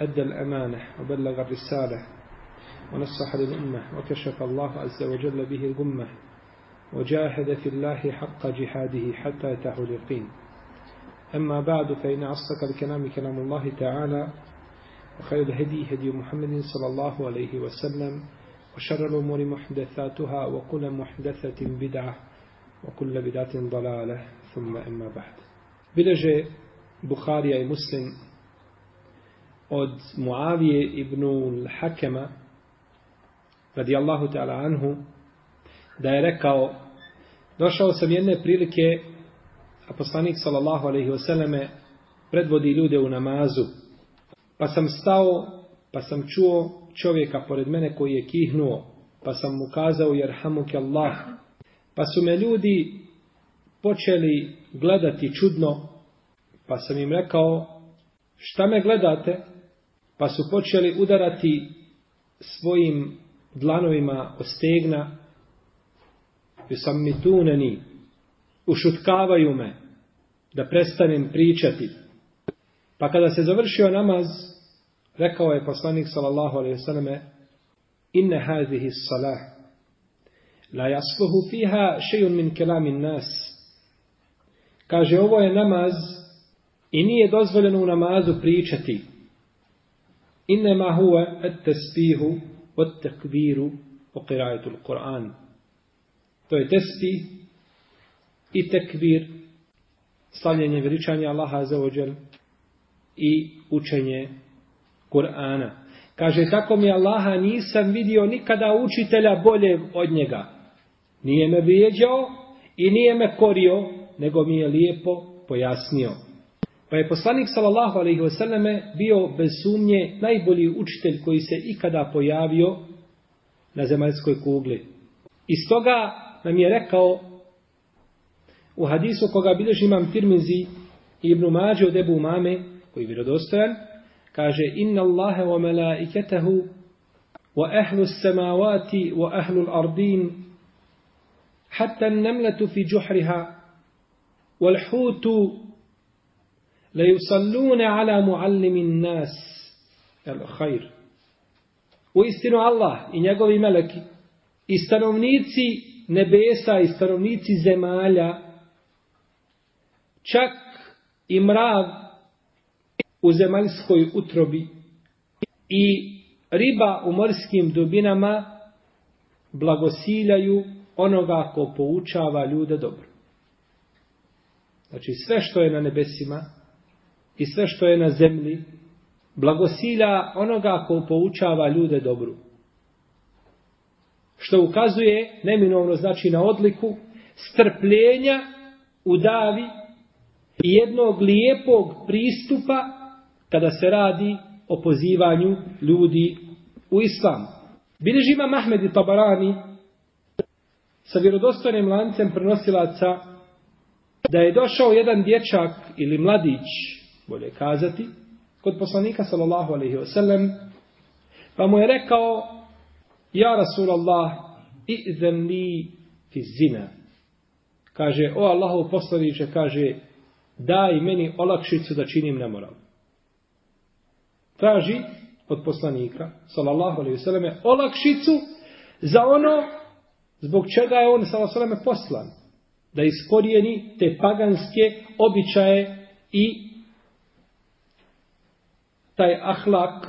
أدى الأمانة وبلغ الرسالة ونصح للأمة وكشف الله عز وجل به الغمة وجاهد في الله حق جهاده حتى يتاه اليقين. أما بعد فإن أصدق الكلام كلام الله تعالى وخير الهدي هدي محمد صلى الله عليه وسلم وشر الأمور محدثاتها وكل محدثة بدعة وكل بدعة ضلالة. ثم أما بعد. بلجة بخاري مسلم od Muavije ibn Hakema radijallahu ta'ala anhu da je rekao došao sam jedne prilike a poslanik sallallahu alaihi wasallame predvodi ljude u namazu. Pa sam stao pa sam čuo čovjeka pored mene koji je kihnuo pa sam mu kazao jerhamuke Allah. Pa su me ljudi počeli gledati čudno pa sam im rekao šta me gledate? Pa su počeli udarati svojim dlanovima o stegna. I sam mi tuneni ušutkavaju me da prestanem pričati. Pa kada se završio namaz rekao je poslanik sallallahu alejhi ve selleme inna hadhihi salah la yasluhu fiha shay'un min kalamin nas. Kaže ovo je namaz i nije dozvoljeno u namazu pričati innema huve et tesbihu od wa o kirajetul Kur'an. To je tesbih i takbir slavljenje veličanja Allaha za ođel i učenje Kur'ana. Kaže, tako mi Allaha nisam vidio nikada učitelja bolje od njega. Nije me vrijeđao i nije me korio, nego mi je lijepo pojasnio. Pa je poslanik sallallahu alejhi ve selleme bio bez sumnje najbolji učitelj koji se ikada pojavio na zemaljskoj kugli. I stoga nam je rekao u hadisu koga bilježi imam Tirmizi i Ibn Mađe od Ebu Mame, koji je vjerodostojan, kaže Inna Allahe wa melaiketahu wa ahlu samavati wa ahlu l'ardin hatta nemletu fi džuhriha wal hutu Le yusallune ala muallimin nas el khair u istinu Allah i njegovi meleki i stanovnici nebesa i stanovnici zemalja čak i mrav u zemaljskoj utrobi i riba u morskim dubinama blagosiljaju onoga ko poučava ljude dobro. Znači sve što je na nebesima i sve što je na zemlji, blagosilja onoga ko poučava ljude dobru. Što ukazuje, neminovno znači na odliku, strpljenja u davi i jednog lijepog pristupa kada se radi o pozivanju ljudi u islam. Bileži ima Mahmed i Tabarani sa vjerodostojnim lancem prenosilaca da je došao jedan dječak ili mladić bolje kazati, kod poslanika sallallahu alaihi wa sallam, pa mu je rekao, ja Rasulallah, i'zen li fi zina. Kaže, o Allahov poslaniče, kaže, daj meni olakšicu da činim nemoral. Traži od poslanika, sallallahu alaihi wa sallam, olakšicu za ono zbog čega je on, sallallahu alaihi wa sallam, poslan. Da iskorijeni te paganske običaje i taj ahlak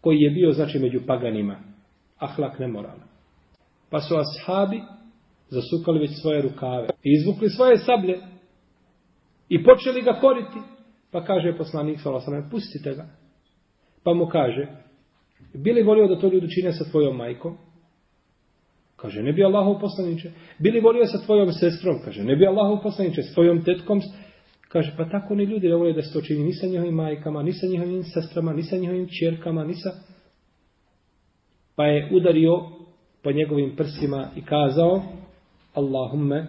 koji je bio znači među paganima. Ahlak nemoralan. Pa su ashabi zasukali već svoje rukave i izvukli svoje sablje i počeli ga koriti. Pa kaže poslanik sallallahu pustite ga. Pa mu kaže, bili volio da to ljudi čine sa tvojom majkom? Kaže, ne bi Allahov poslaniče. Bili volio sa tvojom sestrom? Kaže, ne bi Allahov poslaniče. S tvojom tetkom? Kaže, pa tako oni ljudi ne vole da se to čini ni sa njihovim majkama, ni sa njihovim sestrama, ni sa njihovim čerkama, ni sa... Pa je udario po njegovim prsima i kazao, Allahumme,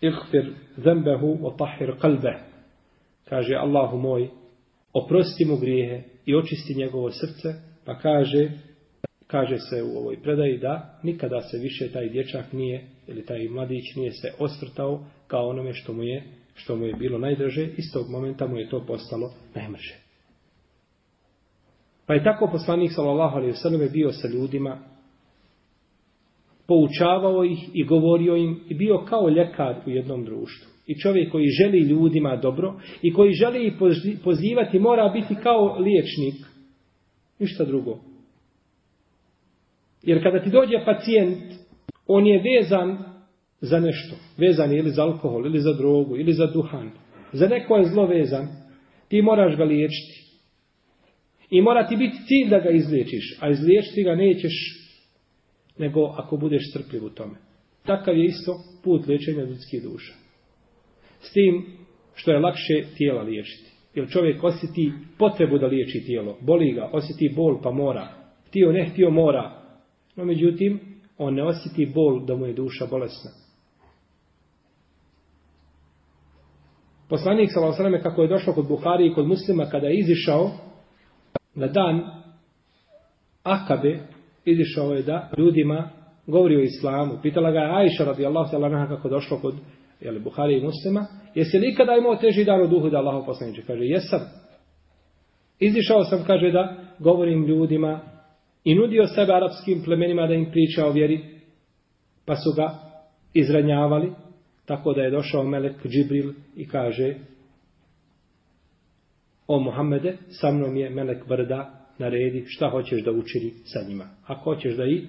ighfir zembehu o tahir kalbe. Kaže, Allahu moj, oprosti mu grijehe i očisti njegovo srce, pa kaže, kaže se u ovoj predaji da nikada se više taj dječak nije, ili taj mladić nije se osvrtao kao onome što mu je, što mu je bilo najdraže, istog momenta mu je to postalo najmrže. Pa je tako poslanik sallallahu alejhi ve selleme bio sa ljudima poučavao ih i govorio im i bio kao ljekar u jednom društvu. I čovjek koji želi ljudima dobro i koji želi ih pozivati mora biti kao liječnik. Ništa drugo. Jer kada ti dođe pacijent, on je vezan za nešto. Vezan je ili za alkohol, ili za drogu, ili za duhan. Za neko je zlo vezan. Ti moraš ga liječiti. I mora ti biti cilj da ga izliječiš. A izliječiti ga nećeš nego ako budeš strpljiv u tome. Takav je isto put liječenja ljudskih duša. S tim što je lakše tijela liječiti. Jer čovjek osjeti potrebu da liječi tijelo. Boli ga, osjeti bol pa mora. Htio ne htio mora. No međutim, on ne osjeti bol da mu je duša bolesna. Poslanik s.a.v. Kako je došao kod Buhari i kod muslima kada je izišao na dan Akabe, izišao je da ljudima govori o islamu. Pitala ga je Ajša radijallahu ta'ala kako došlo kod jeli, Buhari i muslima. Jesi li ikada imao teži dan u duhu da Allaho poslaniče? Kaže, jesam. Izišao sam, kaže, da govorim ljudima i nudio sebe arapskim plemenima da im priča o vjeri. Pa su ga izranjavali. Tako da je došao Melek Džibril i kaže O Muhammede, sa mnom je Melek Brda, naredi šta hoćeš da učini sa njima. Ako hoćeš da ih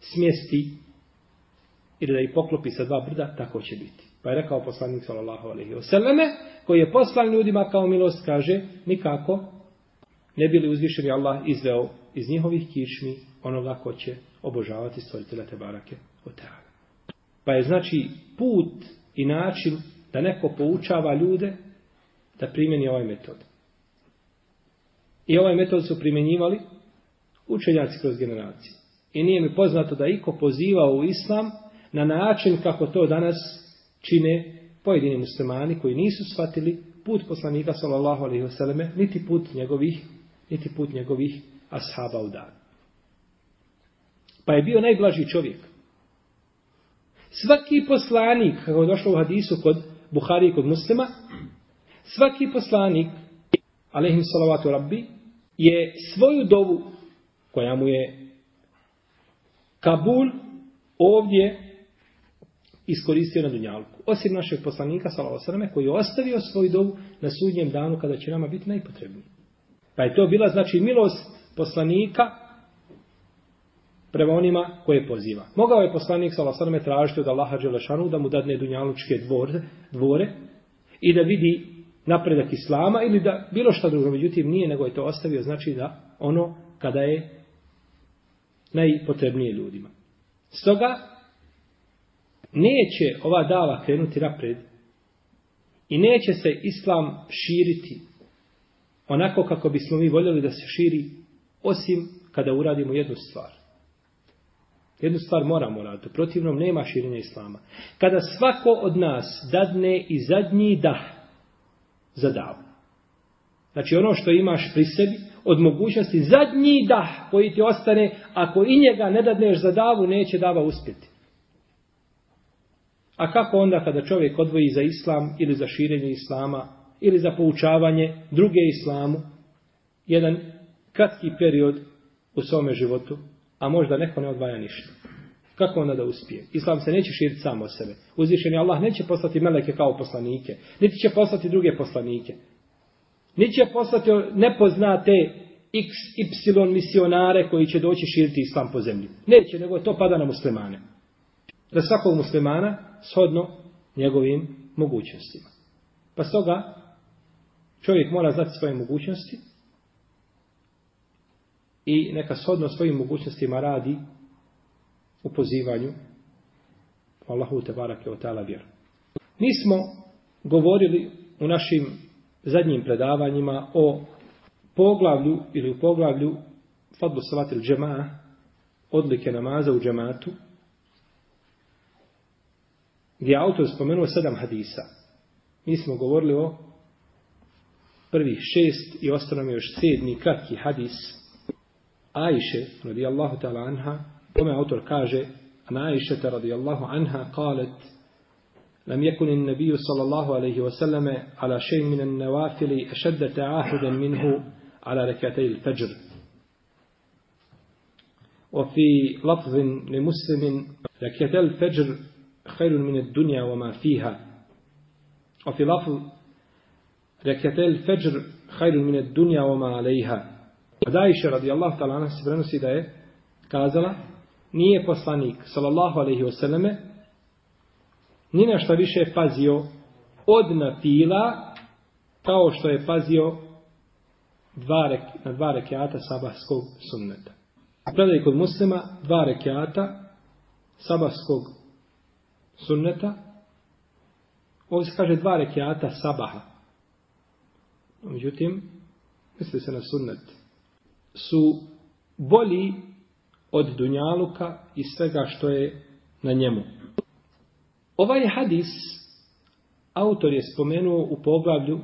smjesti ili da ih poklopi sa dva brda, tako će biti. Pa je rekao poslanik sallallahu alaihi ve selleme, koji je poslan ljudima kao milost, kaže, nikako ne bili uzvišeni Allah izveo iz njihovih kišmi onoga ko će obožavati stvoritelja te barake od teala. Pa je znači put i način da neko poučava ljude da primjeni ovaj metod. I ovaj metod su primjenjivali učenjaci kroz generacije. I nije mi poznato da iko pozivao u islam na način kako to danas čine pojedini muslimani koji nisu shvatili put poslanika sallallahu alaihi selleme, niti put njegovih niti put njegovih ashaba u dan. Pa je bio najblaži čovjek. Svaki poslanik, kako je došlo u hadisu kod Buhari i kod muslima, svaki poslanik, alaihim salavatu rabbi, je svoju dovu koja mu je Kabul ovdje iskoristio na Dunjalku. Osim našeg poslanika, Salavosrame, koji je ostavio svoju dovu na sudnjem danu kada će nama biti najpotrebniji. Pa je to bila, znači, milost poslanika prema onima koje poziva. Mogao je poslanik, Salavosrame, tražiti od Allaha Đelešanu da mu dadne Dunjalučke dvore, dvore i da vidi napredak islama ili da bilo šta drugo, međutim nije, nego je to ostavio, znači da ono kada je najpotrebnije ljudima. Stoga, neće ova dava krenuti napred i neće se islam širiti onako kako bismo mi voljeli da se širi osim kada uradimo jednu stvar. Jednu stvar moramo raditi. Protivnom nema širenja islama. Kada svako od nas dadne i zadnji dah za davu. Znači ono što imaš pri sebi, od mogućnosti zadnji dah koji ti ostane, ako i njega ne dadneš za davu, neće dava uspjeti. A kako onda kada čovjek odvoji za islam ili za širenje islama ili za poučavanje druge islamu, jedan kratki period u svome životu, a možda neko ne odvaja ništa. Kako onda da uspije? Islam se neće širiti samo sebe. Uzvišeni Allah neće poslati meleke kao poslanike. Niti će poslati druge poslanike. Niti će poslati nepoznate x, y misionare koji će doći širiti Islam po zemlji. Neće, nego to pada na muslimane. Da svakog muslimana shodno njegovim mogućnostima. Pa stoga čovjek mora znati svoje mogućnosti i neka shodno svojim mogućnostima radi u pozivanju Allahu te barake o ta'ala vjeru. Mi smo govorili u našim zadnjim predavanjima o poglavlju ili u poglavlju Fadlu Salatil džema'a odlike namaza u džematu, gdje je autor spomenuo sedam hadisa. Mi smo govorili o prvih šest i ostalo mi još sedmi kratki hadis Ajše, radijallahu ta'ala anha, kome autor kaže, na Ajše, radijallahu anha, kalet, لم يكن النبي صلى الله عليه وسلم على شيء من النوافل أشد تعاهدا منه على ركعتي الفجر وفي لفظ لمسلم ركعتي الفجر خير من الدنيا وما فيها وفي لفظ ركعتي الفجر خير من الدنيا وما عليها Dajše radijallahu ta'ala anha se prenosi da je kazala nije poslanik sallallahu alaihi wasallame ni na šta više pazio od napila kao što je pazio dva rek, na dva rekiata sabahskog sunneta. Predaj kod muslima dva rekiata sabahskog sunneta ovdje se kaže dva rekiata sabaha. Međutim, misli se na sunnet, su bolji od dunjaluka i svega što je na njemu. Ovaj hadis autor je spomenuo u poglavlju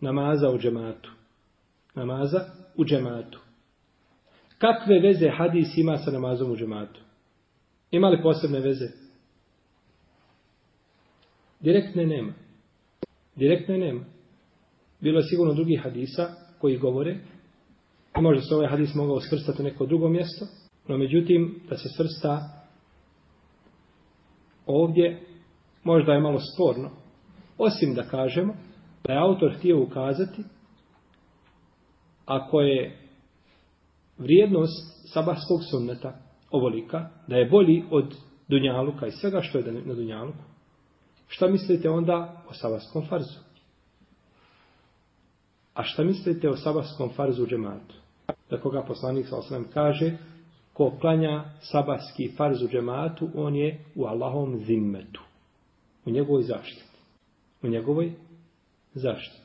namaza u džematu. Namaza u džematu. Kakve veze hadis ima sa namazom u džematu? Ima li posebne veze? Direktne nema. Direktne nema. Bilo je sigurno drugih hadisa koji govore možda se ovaj hadis mogao svrstati u neko drugo mjesto, no međutim da se svrsta ovdje možda je malo sporno. Osim da kažemo da je autor htio ukazati ako je vrijednost sabahskog sunneta ovolika, da je bolji od dunjaluka i svega što je na dunjaluku, šta mislite onda o sabahskom farzu? A šta mislite o sabahskom farzu u džematu? Za koga poslanik sa osram kaže, ko klanja sabahski farz u džematu, on je u Allahom zimmetu. U njegovoj zaštiti. U njegovoj zaštiti.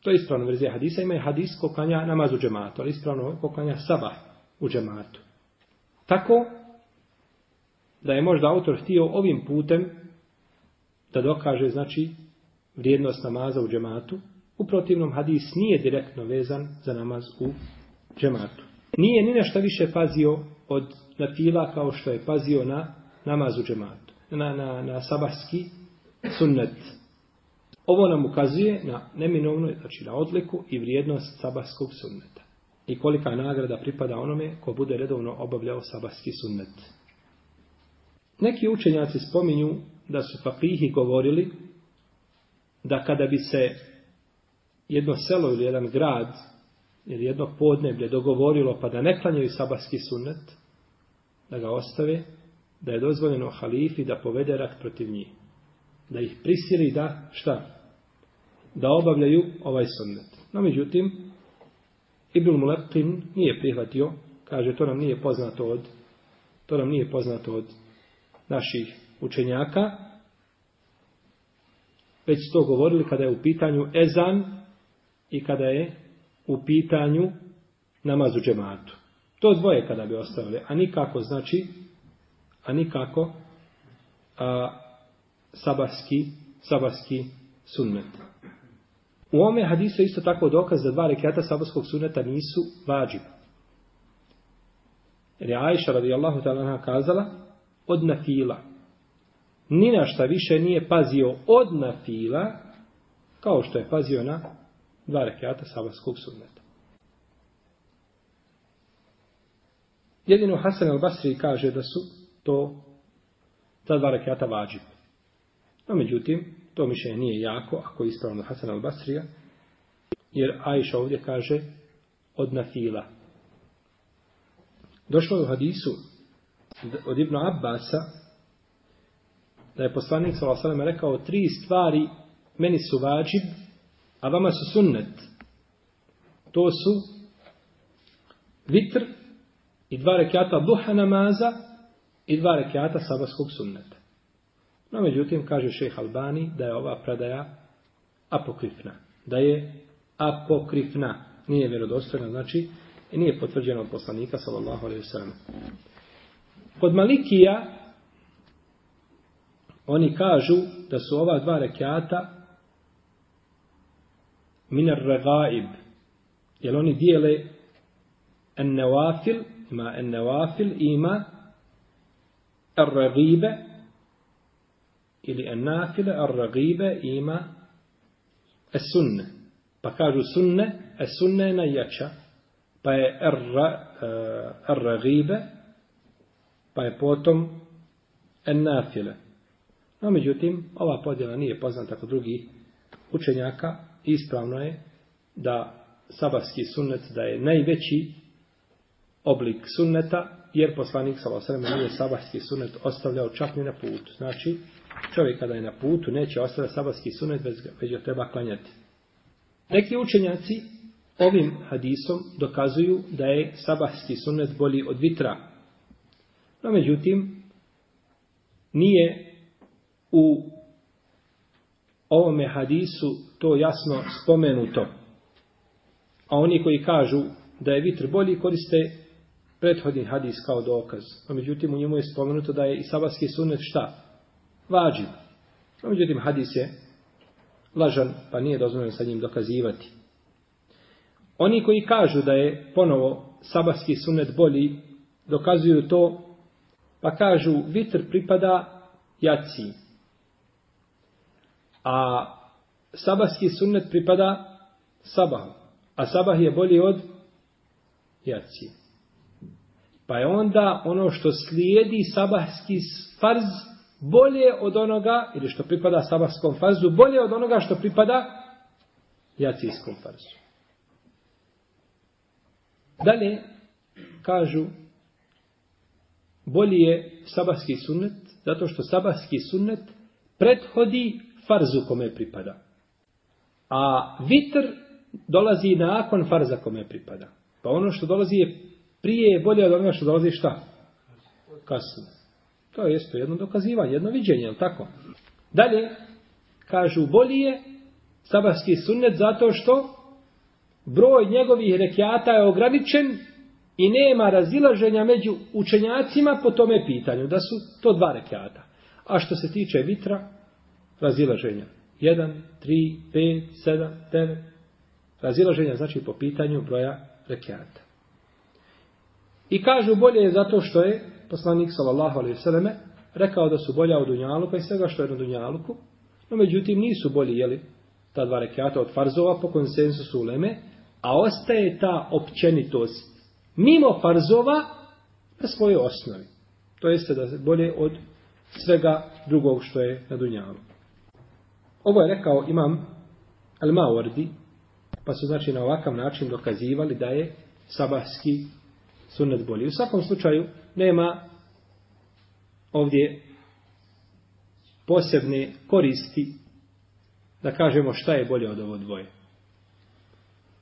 To je ispravna verzija hadisa. Ima je hadis ko klanja namaz u džematu, ali ispravno ko klanja sabah u džematu. Tako da je možda autor htio ovim putem da dokaže, znači, vrijednost namaza u džematu. U protivnom hadis nije direktno vezan za namaz u džematu. Nije ni nešto više pazio od natila kao što je pazio na namazu džematu, na, na, na sabahski sunnet. Ovo nam ukazuje na neminovno, znači na odliku i vrijednost sabahskog sunneta. I kolika nagrada pripada onome ko bude redovno obavljao sabahski sunnet. Neki učenjaci spominju da su papihi govorili da kada bi se jedno selo ili jedan grad ili jedno podneblje dogovorilo pa da ne klanjaju sabahski sunnet, da ga ostave, da je dozvoljeno halifi da povede rat protiv njih. Da ih prisili da, šta? Da obavljaju ovaj sunnet. No, međutim, Ibn Mulekin nije prihvatio, kaže, to nam nije poznato od, to nam nije poznato od naših učenjaka, već to govorili kada je u pitanju ezan i kada je u pitanju namazu džematu. To dvoje kada bi ostavili, a nikako znači, a nikako a, sabarski, sabarski sunnet. U ome hadisu je isto tako dokaz da dva rekiata sabarskog sunneta nisu vađiv. Jer je Aisha radijallahu ta'ala kazala od nafila. Ni na šta više nije pazio od nafila kao što je pazio na dva rekiata sabahskog sunneta. Jedino Hasan al-Basri kaže da su to ta dva rekiata vađib. No, međutim, to mišljenje nije jako, ako je ispravno Hasan al-Basrija, jer Aisha ovdje kaže od nafila. Došlo je u hadisu od Ibn Abbasa da je poslanik s.a.v. rekao tri stvari meni su vađib, a vama su sunnet. To su vitr, i dva rekiata duha namaza i dva rekiata sabahskog sunneta. No, međutim, kaže šejh Albani da je ova predaja apokrifna. Da je apokrifna. Nije vjerodostojna, znači i nije potvrđena od poslanika, sallallahu alaihi sallam. Kod Malikija, oni kažu da su ova dva rekiata minar regaib. Jer oni dijele en nevafil, ima en nevafil, ima ar regibe, ili en nafile, ar regibe, ima es sunne. Pa kažu sunne, es sunne je najjača, pa je ar, eh, ar regibe, pa je potom en nafile. No, međutim, ova podjela nije poznata kod drugih učenjaka. Ispravno je da sabahski sunnet da je najveći oblik sunneta, jer poslanik s.a.v. nije sabahski sunnet ostavljao čak ni na putu. Znači, čovjek kada je na putu neće ostavljati sabahski sunnet, već ga treba klanjati. Neki učenjaci ovim hadisom dokazuju da je sabahski sunnet bolji od vitra. No, međutim, nije u ovome hadisu to jasno spomenuto. A oni koji kažu da je vitr bolji koriste prethodni hadis kao dokaz. A međutim u njemu je spomenuto da je i sabatski sunnet šta? Vađi. A međutim hadis je lažan pa nije dozvoljeno sa njim dokazivati. Oni koji kažu da je ponovo sabatski sunnet bolji dokazuju to pa kažu vitr pripada jaciji. A sabahski sunnet pripada sabahu. A sabah je bolji od jacije. Pa je onda ono što slijedi sabahski farz bolje od onoga, ili što pripada sabahskom farzu, bolje od onoga što pripada jacijskom farzu. Dalje, kažu, bolji je sabahski sunnet, zato što sabahski sunnet prethodi farzu kome pripada. A vitr dolazi nakon farza kome pripada. Pa ono što dolazi je prije je bolje od onoga što dolazi šta? Kasno. To je isto jedno dokazivanje, jedno viđenje, je tako? Dalje, kažu, bolji je sabahski sunnet zato što broj njegovih rekiata je ograničen i nema razilaženja među učenjacima po tome pitanju, da su to dva rekiata. A što se tiče vitra, razilaženja. 1, 3, 5, 7, 9. Razilaženja znači po pitanju broja rekiata. I kažu bolje je zato što je poslanik sallallahu alejhi ve selleme rekao da su bolja od dunjaluka i svega što je na dunjaluku. No međutim nisu bolji jeli ta dva rekiata od farzova po konsensusu uleme, a ostaje ta općenitost mimo farzova na svojoj osnovi. To jeste da je bolje od svega drugog što je na dunjaluku. Ovo je rekao imam Al-Mawardi, pa su znači na ovakav način dokazivali da je sabahski sunnet bolji. U svakom slučaju nema ovdje posebne koristi da kažemo šta je bolje od ovo dvoje.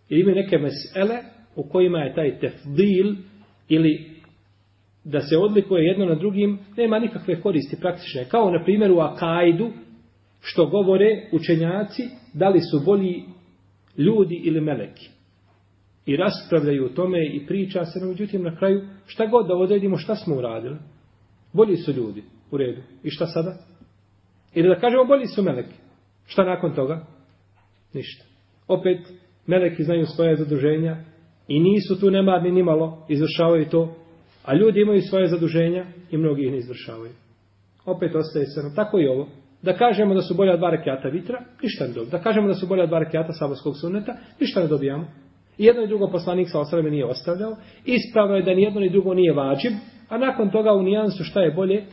Ili ima neke mesele u kojima je taj tefdil ili da se odlikuje jedno na drugim, nema nikakve koristi praktične. Kao na primjer u Akajdu, što govore učenjaci da li su bolji ljudi ili meleki. I raspravljaju o tome i priča se, no međutim na kraju šta god da odredimo šta smo uradili. Bolji su ljudi u redu. I šta sada? Ili da kažemo bolji su meleki. Šta nakon toga? Ništa. Opet meleki znaju svoje zaduženja i nisu tu nemarni ni malo, izvršavaju to, a ljudi imaju svoje zaduženja i mnogi ih ne izvršavaju. Opet ostaje se, no tako i ovo. Da kažemo da su bolja dva rekiata vitra, ništa ne dobijamo. Da kažemo da su bolja dva rekiata sabarskog sunneta, ništa ne dobijamo. I jedno i drugo poslanik sa osrame nije ostavljao. Ispravno je da ni jedno ni drugo nije vađib, a nakon toga u nijansu šta je bolje,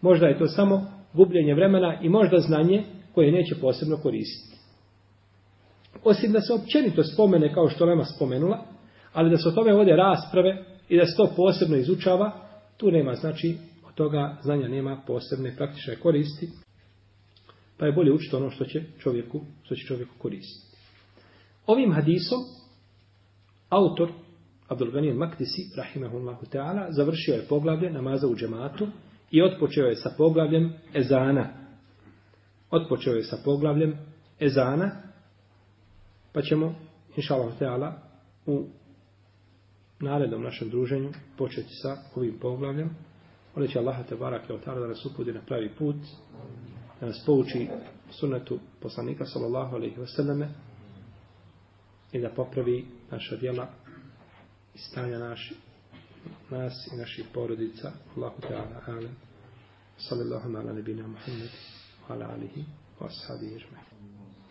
možda je to samo gubljenje vremena i možda znanje koje neće posebno koristiti. Osim da se općenito spomene kao što Lema spomenula, ali da se o tome vode rasprave i da se to posebno izučava, tu nema znači od toga znanja nema posebne praktične koristi. Pa je bolje učiti ono što će čovjeku, što će čovjeku koristiti. Ovim hadisom autor Abdul Ghani al-Maktisi rahimehullahu ta'ala završio je poglavlje namaza u džematu i otpočeo je sa poglavljem ezana. Otpočeo je sa poglavljem ezana, pa ćemo, inša ta'ala, u narednom našem druženju početi sa ovim poglavljem. Molit Allaha Allah te od je da nas upudi na pravi put, E, da nas pouči sunetu poslanika sallallahu alaihi wasallame i da popravi naša djela i stanja naši, nas i naših porodica. Allahu Teala, alim. Sallallahu ala nebina Muhammed, ala alihi, wa ashabi ižme.